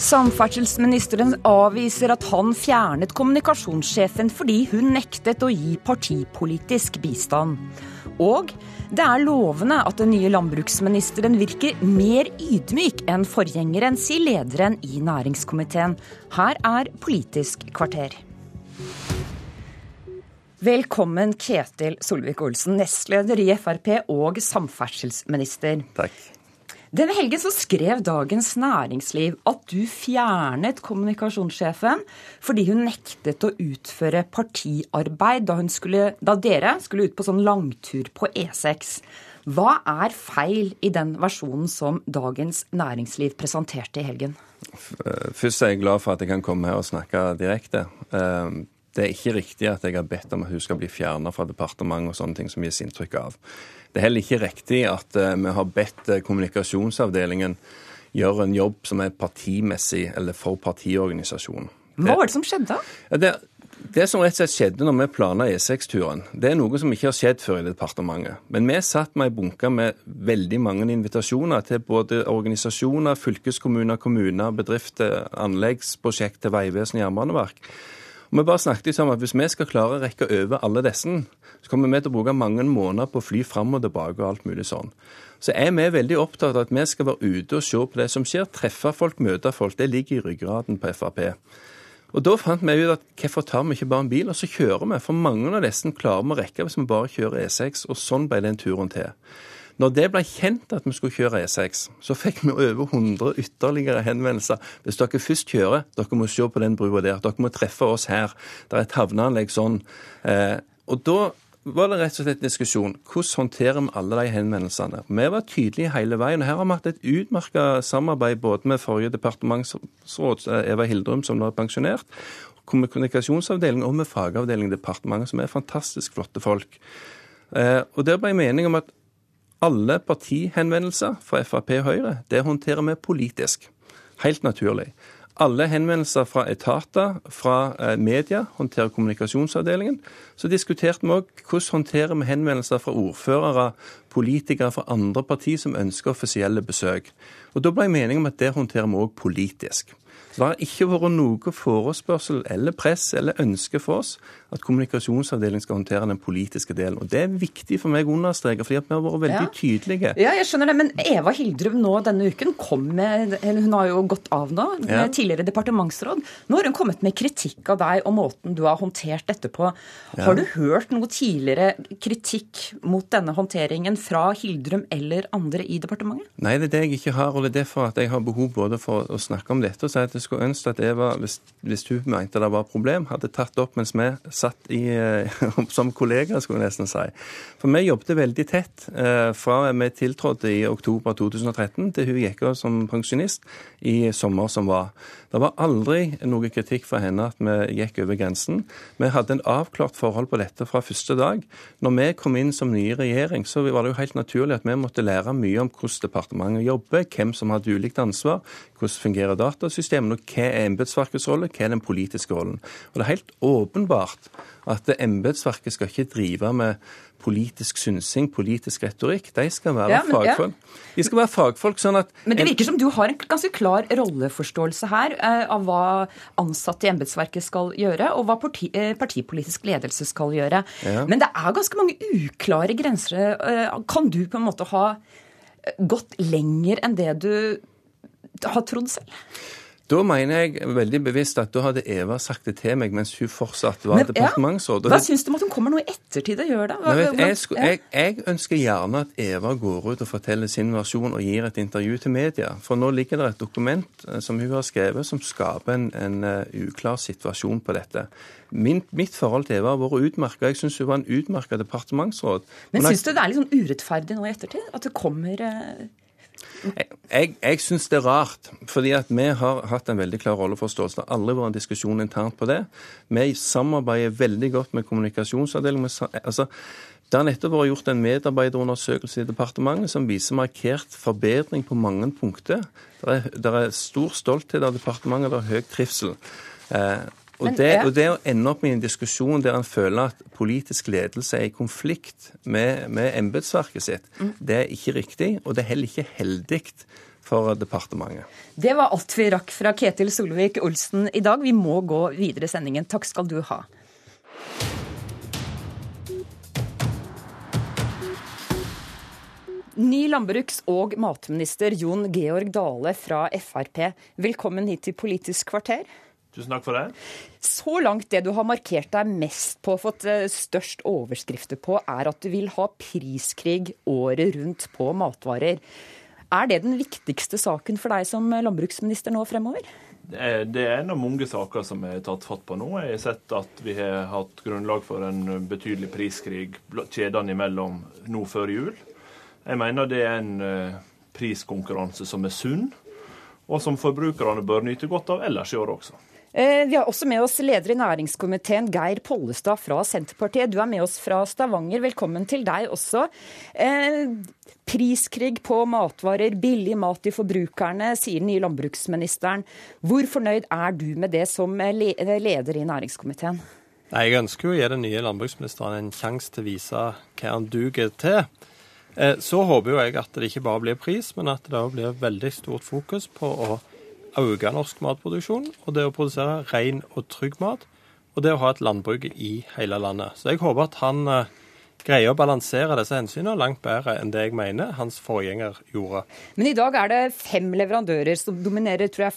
Samferdselsministeren avviser at han fjernet kommunikasjonssjefen fordi hun nektet å gi partipolitisk bistand. Og det er lovende at den nye landbruksministeren virker mer ydmyk enn forgjengeren, sier lederen i næringskomiteen. Her er Politisk kvarter. Velkommen Ketil Solvik-Olsen, nestleder i Frp og samferdselsminister. Takk. Denne helgen så skrev Dagens Næringsliv at du fjernet kommunikasjonssjefen fordi hun nektet å utføre partiarbeid da, skulle, da dere skulle ut på sånn langtur på E6. Hva er feil i den versjonen som Dagens Næringsliv presenterte i helgen? Først er jeg glad for at jeg kan komme her og snakke direkte. Det er ikke riktig at jeg har bedt om at hun skal bli fjerna fra departementet og sånne ting som gis inntrykk av. Det er heller ikke riktig at eh, vi har bedt eh, kommunikasjonsavdelingen gjøre en jobb som er partimessig eller for partiorganisasjonen. Hva var det som skjedde? Det, det som rett og slett skjedde når vi planla E6-turen, det er noe som ikke har skjedd før i departementet. Men vi satt med ei bunke med veldig mange invitasjoner til både organisasjoner, fylkeskommuner, kommuner, bedrifter, anleggsprosjekt til Vegvesenet og Jernbaneverk. Og Vi bare snakket om at hvis vi skal klare å rekke over alle disse, så kommer vi til å bruke mange måneder på å fly fram og tilbake og alt mulig sånn. Så er vi veldig opptatt av at vi skal være ute og se på det som skjer. Treffe folk, møte folk. Det ligger i ryggraden på Frp. Og Da fant vi ut at hvorfor tar vi ikke bare en bil og så kjører vi? For mange av disse klarer vi å rekke hvis vi bare kjører E6. Og sånn ble den turen til. Når det ble kjent at vi skulle kjøre E6, så fikk vi over 100 ytterligere henvendelser. Hvis dere først kjører, dere må se på den brua der. Dere må treffe oss her. Det er et havneanlegg sånn. Eh, og da var det rett og slett en diskusjon. Hvordan håndterer vi alle de henvendelsene? Vi var tydelige hele veien. Her har vi hatt et utmerket samarbeid både med forrige departementsråd, eh, Eva Hildrum, som nå er pensjonert, kommunikasjonsavdeling og med fagavdeling i departementet, som er fantastisk flotte folk. Eh, og Der ble mening om at alle partihenvendelser fra Frp og Høyre, det håndterer vi politisk. Helt naturlig. Alle henvendelser fra etater, fra eh, media, håndterer kommunikasjonsavdelingen. Så diskuterte vi òg hvordan håndterer vi henvendelser fra ordførere, politikere fra andre partier som ønsker offisielle besøk. Og Da ble jeg meningen om at det håndterer vi òg politisk. Så det har ikke vært noe forespørsel eller press eller ønske for oss at kommunikasjonsavdelingen skal håndtere den politiske delen. Og Det er viktig for meg å understreke, fordi vi har vært veldig ja. tydelige. Ja, jeg skjønner det, Men Eva Hildrum nå denne uken kom med eller Hun har jo gått av nå, ja. tidligere departementsråd. Nå har hun kommet med kritikk av deg og måten du har håndtert dette på. Ja. Har du hørt noe tidligere kritikk mot denne håndteringen fra Hildrum eller andre i departementet? Nei, det er det jeg ikke har. og Det er derfor at jeg har behov både for å snakke om dette og si at jeg skulle ønske at Eva, hvis, hvis hun mente det var et problem, hadde tatt opp mens vi satt i, eh, som kollegaer, skulle jeg nesten si. For vi jobbet veldig tett eh, fra vi tiltrådte i oktober 2013 til hun gikk av som pensjonist i sommer som var. Det var aldri noe kritikk fra henne at vi gikk over grensen. Vi hadde en avklart forhold på dette fra første dag. Når vi kom inn som ny regjering, så var det jo helt naturlig at vi måtte lære mye om hvordan departementet jobber, hvem som hadde ulikt ansvar, hvordan fungerer datasystemene, og hva er embetsverkets rolle, hva er den politiske rollen. Og Det er helt åpenbart at embetsverket skal ikke drive med politisk synsing, politisk retorikk. De skal være ja, men, fagfolk. Ja. De skal være fagfolk sånn at Men det virker som du har en ganske klar rolleforståelse her eh, av hva ansatte i embetsverket skal gjøre, og hva parti, eh, partipolitisk ledelse skal gjøre. Ja. Men det er ganske mange uklare grenser. Eh, kan du på en måte ha gått lenger enn det du har trodd selv? Da mener jeg veldig bevisst at da hadde Eva sagt det til meg mens hun fortsatt var departementsråd. Ja. Hva syns du om at hun kommer noe i ettertid og gjør det? Hva, vet, jeg, jeg, jeg, ønsker gjerne at Eva går ut og forteller sin versjon og gir et intervju til media. For nå ligger det et dokument eh, som hun har skrevet som skaper en, en uh, uklar situasjon på dette. Min, mitt forhold til Eva har vært utmerka. Jeg syns hun var en utmerka departementsråd. Men syns du det er litt sånn urettferdig nå i ettertid? At det kommer uh jeg, jeg syns det er rart, fordi at vi har hatt en veldig klar rolleforståelse. Det har aldri vært en diskusjon internt på det. Vi samarbeider veldig godt med kommunikasjonsavdelingen. Altså, det har nettopp vært gjort en medarbeiderundersøkelse i departementet som viser markert forbedring på mange punkter. Det er, det er stor stolthet av departementet, det er høy trivsel. Eh, Og det, og det, å ende opp med en diskusjon der en føler at politisk ledelse er i konflikt med, med embetsverket sitt, mm. det er ikke riktig, og det er heller ikke heldig for departementet. Det var alt vi rakk fra Ketil Solvik-Olsen i dag. Vi må gå videre i sendingen. Takk skal du ha. Ny landbruks- og matminister Jon Georg Dale fra Frp, velkommen hit til Politisk kvarter. Tusen takk for det. Så langt det du har markert deg mest på, fått eh, størst overskrifter på, er at du vil ha priskrig året rundt på matvarer. Er det den viktigste saken for deg som landbruksminister nå fremover? Det er en av mange saker som er tatt fatt på nå. Jeg har sett at vi har hatt grunnlag for en betydelig priskrig kjedene imellom nå før jul. Jeg mener det er en eh, priskonkurranse som er sunn, og som forbrukerne bør nyte godt av ellers i år også. Eh, vi har også med oss leder i næringskomiteen, Geir Pollestad fra Senterpartiet. Du er med oss fra Stavanger. Velkommen til deg også. Eh, priskrig på matvarer, billig mat til forbrukerne, sier den nye landbruksministeren. Hvor fornøyd er du med det som leder i næringskomiteen? Nei, Jeg ønsker jo å gi den nye landbruksministeren en sjanse til å vise hva han duger til. Eh, så håper jo jeg at det ikke bare blir pris, men at det òg blir veldig stort fokus på å øke norsk matproduksjon, og det å produsere ren og trygg mat, og det å ha et landbruk i hele landet. Så jeg håper at han eh, greier å balansere disse hensynene langt bedre enn det jeg mener hans forgjenger gjorde. Men i dag er det fem leverandører som dominerer tror jeg,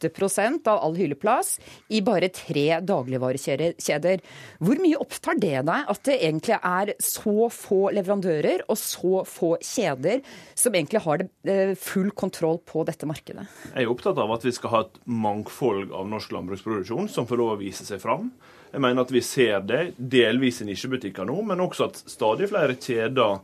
48% av all hylleplass i bare tre dagligvarekjeder. Hvor mye opptar det deg at det egentlig er så få leverandører og så få kjeder som egentlig har eh, full kontroll på dette markedet? Jeg er opptatt av at vi skal ha et mangfold av norsk landbruksproduksjon som får lov å vise seg fram. Jeg mener at vi ser det delvis i nisjebutikker nå, men også at stadig flere kjeder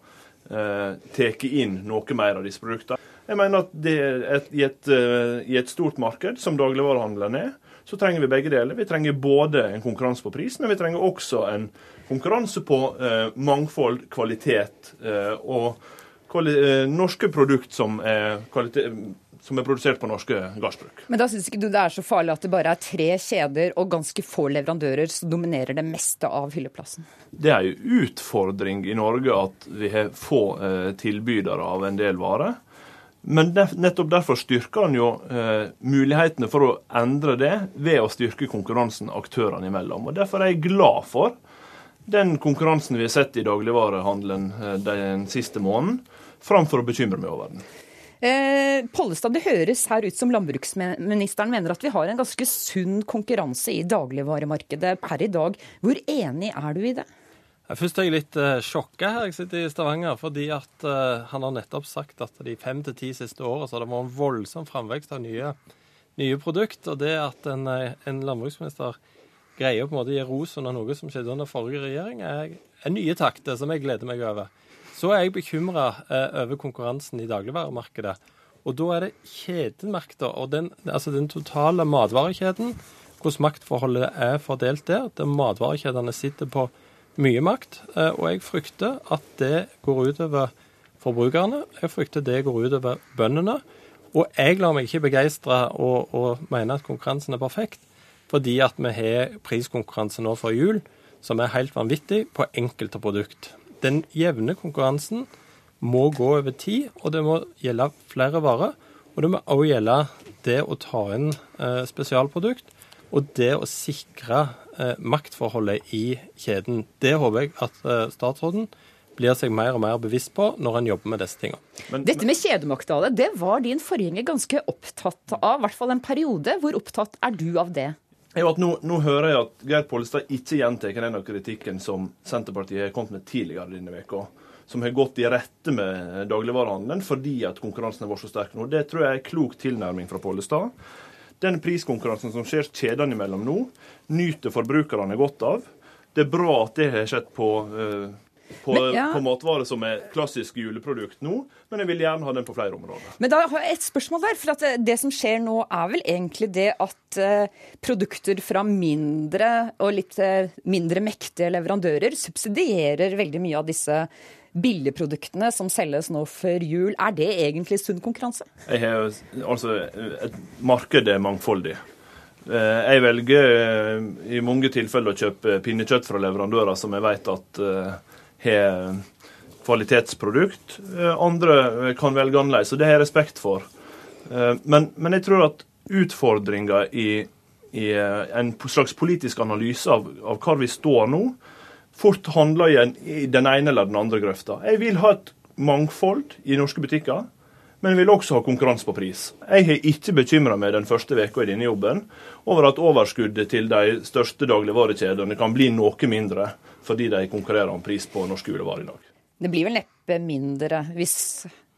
eh, tar inn noe mer av disse produktene. Jeg mener at et, i, et, uh, i, et, stort marked, som dagligvarehandelen er, så trenger vi begge deler. Vi trenger både en konkurranse på pris, men vi trenger også en konkurranse på eh, mangfold, kvalitet eh, og kvali norske produkt som er kvalitet som er produsert på norske gardsbruk. Men da syns ikke du det er så farlig at det bare er tre kjeder og ganske få leverandører som dominerer det meste av hylleplassen? Det er jo utfordring i Norge at vi har få eh, tilbydere av en del varer. Men nettopp derfor styrker han jo eh, mulighetene for å endre det ved å styrke konkurransen aktørene imellom. Og Derfor er jeg glad for den konkurransen vi har sett i dagligvarehandelen eh, den siste måneden, framfor å bekymre meg over den. Eh, Pollestad, det høres her ut som landbruksministeren mener at vi har en ganske sunn konkurranse i dagligvaremarkedet per i dag. Hvor enig er du i det? Først er jeg litt uh, sjokka her jeg sitter i Stavanger, fordi at uh, han har nettopp sagt at de fem til ti siste åra har det vært en voldsom framvekst av nye, nye produkt. Og det at en, eh, en landbruksminister greier å på en måte gi ros under noe som skjedde under forrige regjering, er, er nye takter som jeg gleder meg over. Så er jeg bekymra eh, over konkurransen i dagligvaremarkedet. Og da er det kjedemakta og den, altså den totale matvarekjeden, hvordan maktforholdet er fordelt der. Der matvarekjedene sitter på mye makt. Eh, og jeg frykter at det går utover forbrukerne. Jeg frykter det går utover bøndene. Og jeg lar meg ikke begeistre og, og mene at konkurransen er perfekt, fordi at vi har priskonkurranse nå for jul som er helt vanvittig på enkelte produkt den jevne konkurransen må gå over tid, og det må gjelde flere varer. Og det må også gjelde det å ta inn eh, spesialprodukt, og det å sikre eh, maktforholdet i kjeden. Det håper jeg at eh, statsråden blir seg mer og mer bevisst på når han jobber med disse tingene. Men, Dette med kjedemakt, det var din forgjenger ganske opptatt av, i hvert fall en periode. Hvor opptatt er du av det? Er jo at nå, nå, hører jeg at Geir Pollestad ikke gjentar den kritikken som Senterpartiet har kommet med tidligere denne veka, som har gått i rette med dagligvarehandelen fordi at konkurransen har vært så sterk nå. Det tror jeg er en klok tilnærming fra Pollestad. Den priskonkurransen som skjer kjedene imellom nå, nyter forbrukerne godt av. Det er bra at det har skjedd på uh, på, ja. på matvarer som er klassisk juleprodukt nå, men jeg vil gjerne ha den på flere områder. Men da har jeg et spørsmål der. for eh, Det som skjer nå, er vel egentlig det at uh, produkter fra mindre og litt uh, mindre mektige leverandører subsidierer veldig mye av disse billigproduktene som selges nå før jul. Er det egentlig sunn konkurranse? Jeg Har, altså, et marked er mangfoldig. Jeg velger i mange tilfeller å kjøpe pinnekjøtt fra leverandører som jeg vet at har kvalitetsprodukt. Andre kan velge annerledes, og det har jeg respekt for. Men, men jeg tror at utfordringa i, i, en slags politisk analyse av, av hvor vi står nå, fort handler i, en, i den ene eller den andre grøfta. Jeg vil ha et mangfold i norske butikker, men jeg vil også ha konkurranse på pris. Jeg har ikke bekymra meg den første veka i denne jobben over at overskuddet til de største dagligvarekjedene kan bli noe mindre fordi de konkurrerer om pris på norske julevarer i dag. Det blir vel neppe mindre hvis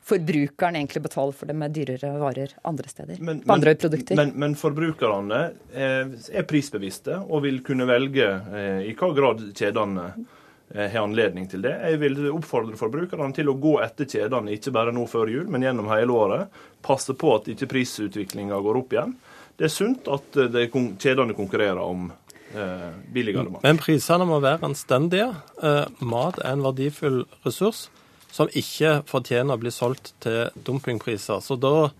forbrukeren egentlig betaler for det med dyrere varer andre steder? Men, på andre produkter? Men, men forbrukerne er, er, prisbevisste og vil kunne velge eh, i hva grad kjedene eh, har anledning til det. Jeg vil oppfordre forbrukerne til å gå etter kjedene, ikke bare nå før jul, men gjennom hele året. Passe på at ikke prisutviklinga går opp igjen. Det er sunt at eh, kjedene konkurrerer om eh, billigere mat. Men prisene må være anstendige. Eh, mat er en verdifull ressurs som ikke fortjener å bli solgt til dumpingpriser. Så da,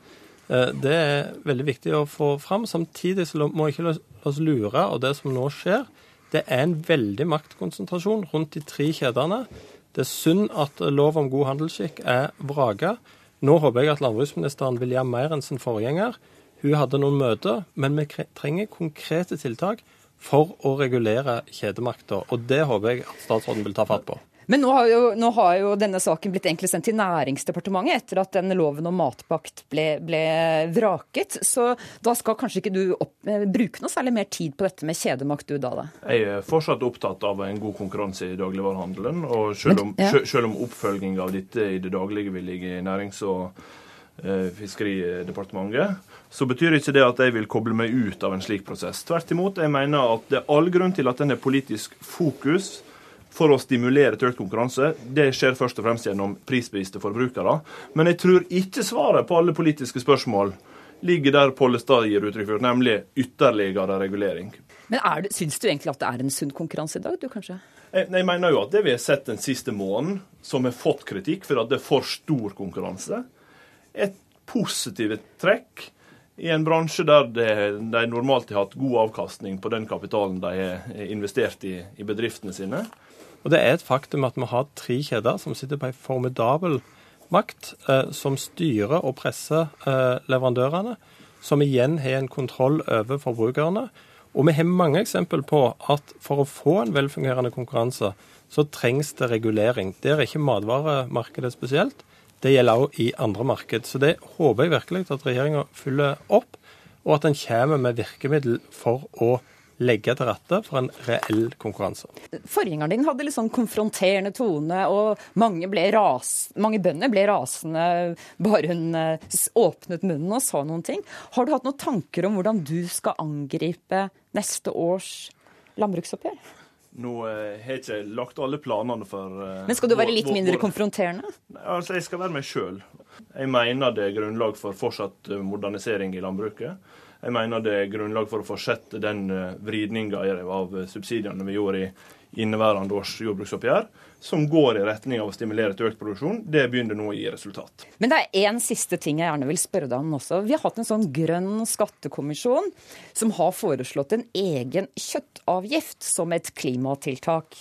eh, Det er veldig viktig å få fram. Samtidig så må ikke la oss lure av det som nå skjer. Det er en veldig maktkonsentrasjon rundt de tre kjedene. Det er synd at lov om god handelsskikk er vraka. Nå håper jeg at landbruksministeren vil gjøre mer enn sin forgjenger. Hun hadde noen møter, men vi trenger konkrete tiltak for å regulere kjedemakta. Og det håper jeg at statsråden vil ta fatt på. Men nå har, jo, nå har, jo, denne saken blitt egentlig sendt til Næringsdepartementet etter at den loven om matpakt ble, ble vraket. Så da skal kanskje ikke du opp, eh, bruke noe særlig mer tid på dette med kjedemakt, du da? da? Jeg er fortsatt opptatt av en god konkurranse i dagligvarehandelen. Og selv om, ja. selv om oppfølging av dette i det daglige vil ligge i Nærings- og Fiskeridepartementet, så betyr ikke det at jeg vil koble meg ut av en slik prosess. Tvert imot, jeg mener at det er all grunn til at den er politisk fokus for å stimulere til økt konkurranse. Det skjer først og fremst gjennom prisbevisste forbrukere. Men jeg tror ikke svaret på alle politiske spørsmål ligger der Pollestad gir uttrykk for, nemlig ytterligere regulering. Men er det, Syns du egentlig at det er en sunn konkurranse i dag, du kanskje? Jeg, jeg, mener jo at det vi har sett den siste måneden, som har fått kritikk for at det er for stor konkurranse, et positivt trekk i en bransje der de normalt har hatt god avkastning på den kapitalen de har investert i, i bedriftene sine. Og Det er et faktum at vi har tre kjeder som sitter på en formidabel makt, eh, som styrer og presser eh, leverandørene, som igjen har en kontroll over forbrukerne. Og vi har mange eksempel på at for å få en velfungerende konkurranse, så trengs det regulering. Det er ikke matvaremarkedet spesielt. Det gjelder òg i andre marked. Så det håper jeg virkelig at regjeringa følger opp, og at en kommer med virkemiddel for å legge til rette for en reell konkurranse. Forgjengeren din hadde litt sånn konfronterende tone, og mange, ras, mange bønder ble rasende bare hun eh, åpnet munnen og sa noen ting. Har du hatt noen tanker om hvordan du skal angripe neste års landbruksoppgjør? Nå eh, har jeg ikke lagt alle planene for uh, Men skal du være litt mindre konfronterende? Altså, Jeg skal være meg sjøl. Jeg mener det er grunnlag for fortsatt modernisering i landbruket. Jeg mener det er grunnlag for å fortsette den eh, vridninga av subsidiene vi gjorde i inneværende års jordbruksoppgjør, som går i retning av å stimulere til økt produksjon. Det begynner nå å gi resultat. Men det er én siste ting jeg gjerne vil spørre deg om også. Vi har hatt en sånn grønn skattekommisjon som har foreslått en egen kjøttavgift som et klimatiltak.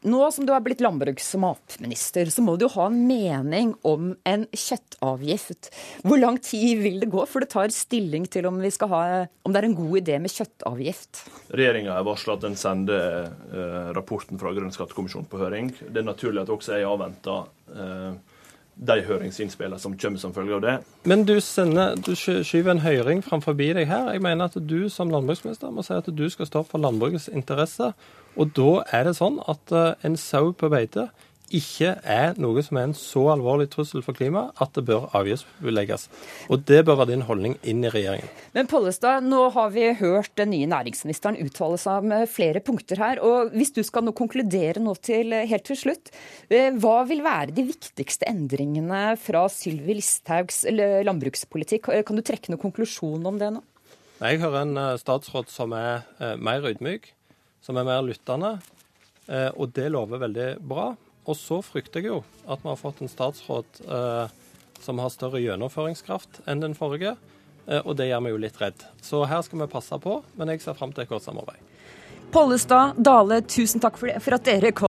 Nå som du er blitt landbruks- og matminister, så må du jo ha en mening om en kjøttavgift. Hvor lang tid vil det gå før du tar stilling til om, ha, om det er en god idé med kjøttavgift? Regjeringa har varsla at den sender eh, rapporten fra Grønn skattekommisjon på høring. Det er naturlig at også jeg avventer eh, de høringsinnspillene som kommer som følge av det. Men du, sender, du skyver en høring framfor deg her. Jeg mener at du som landbruksminister må si at du skal stå for landbrukets interesser. Og da er det sånn at eh, en sau på beite ikke er noe som er en så alvorlig trussel for klimaet at det bør avgiftsbelegges. Og det bør være din holdning inn i regjeringen. Men Pollestad, nå har vi hørt den nye næringsministeren uttale seg om flere punkter her. og Hvis du skal nå konkludere nå til, helt til slutt, eh, hva vil være de viktigste endringene fra Sylvi Listhaugs landbrukspolitikk? Kan du trekke noen konklusjon om det nå? Jeg hører en eh, statsråd som er mer ydmyk som er mer lyttende. Eh, og det lover veldig bra. Og så frykter jeg jo at vi har fått en statsråd eh, som har større gjennomføringskraft enn den forrige. og det gjør meg jo litt redd. Så her skal vi passe på, men jeg ser fram til et godt samarbeid. Pollestad, Dale, tusen takk for, det, for at dere kom.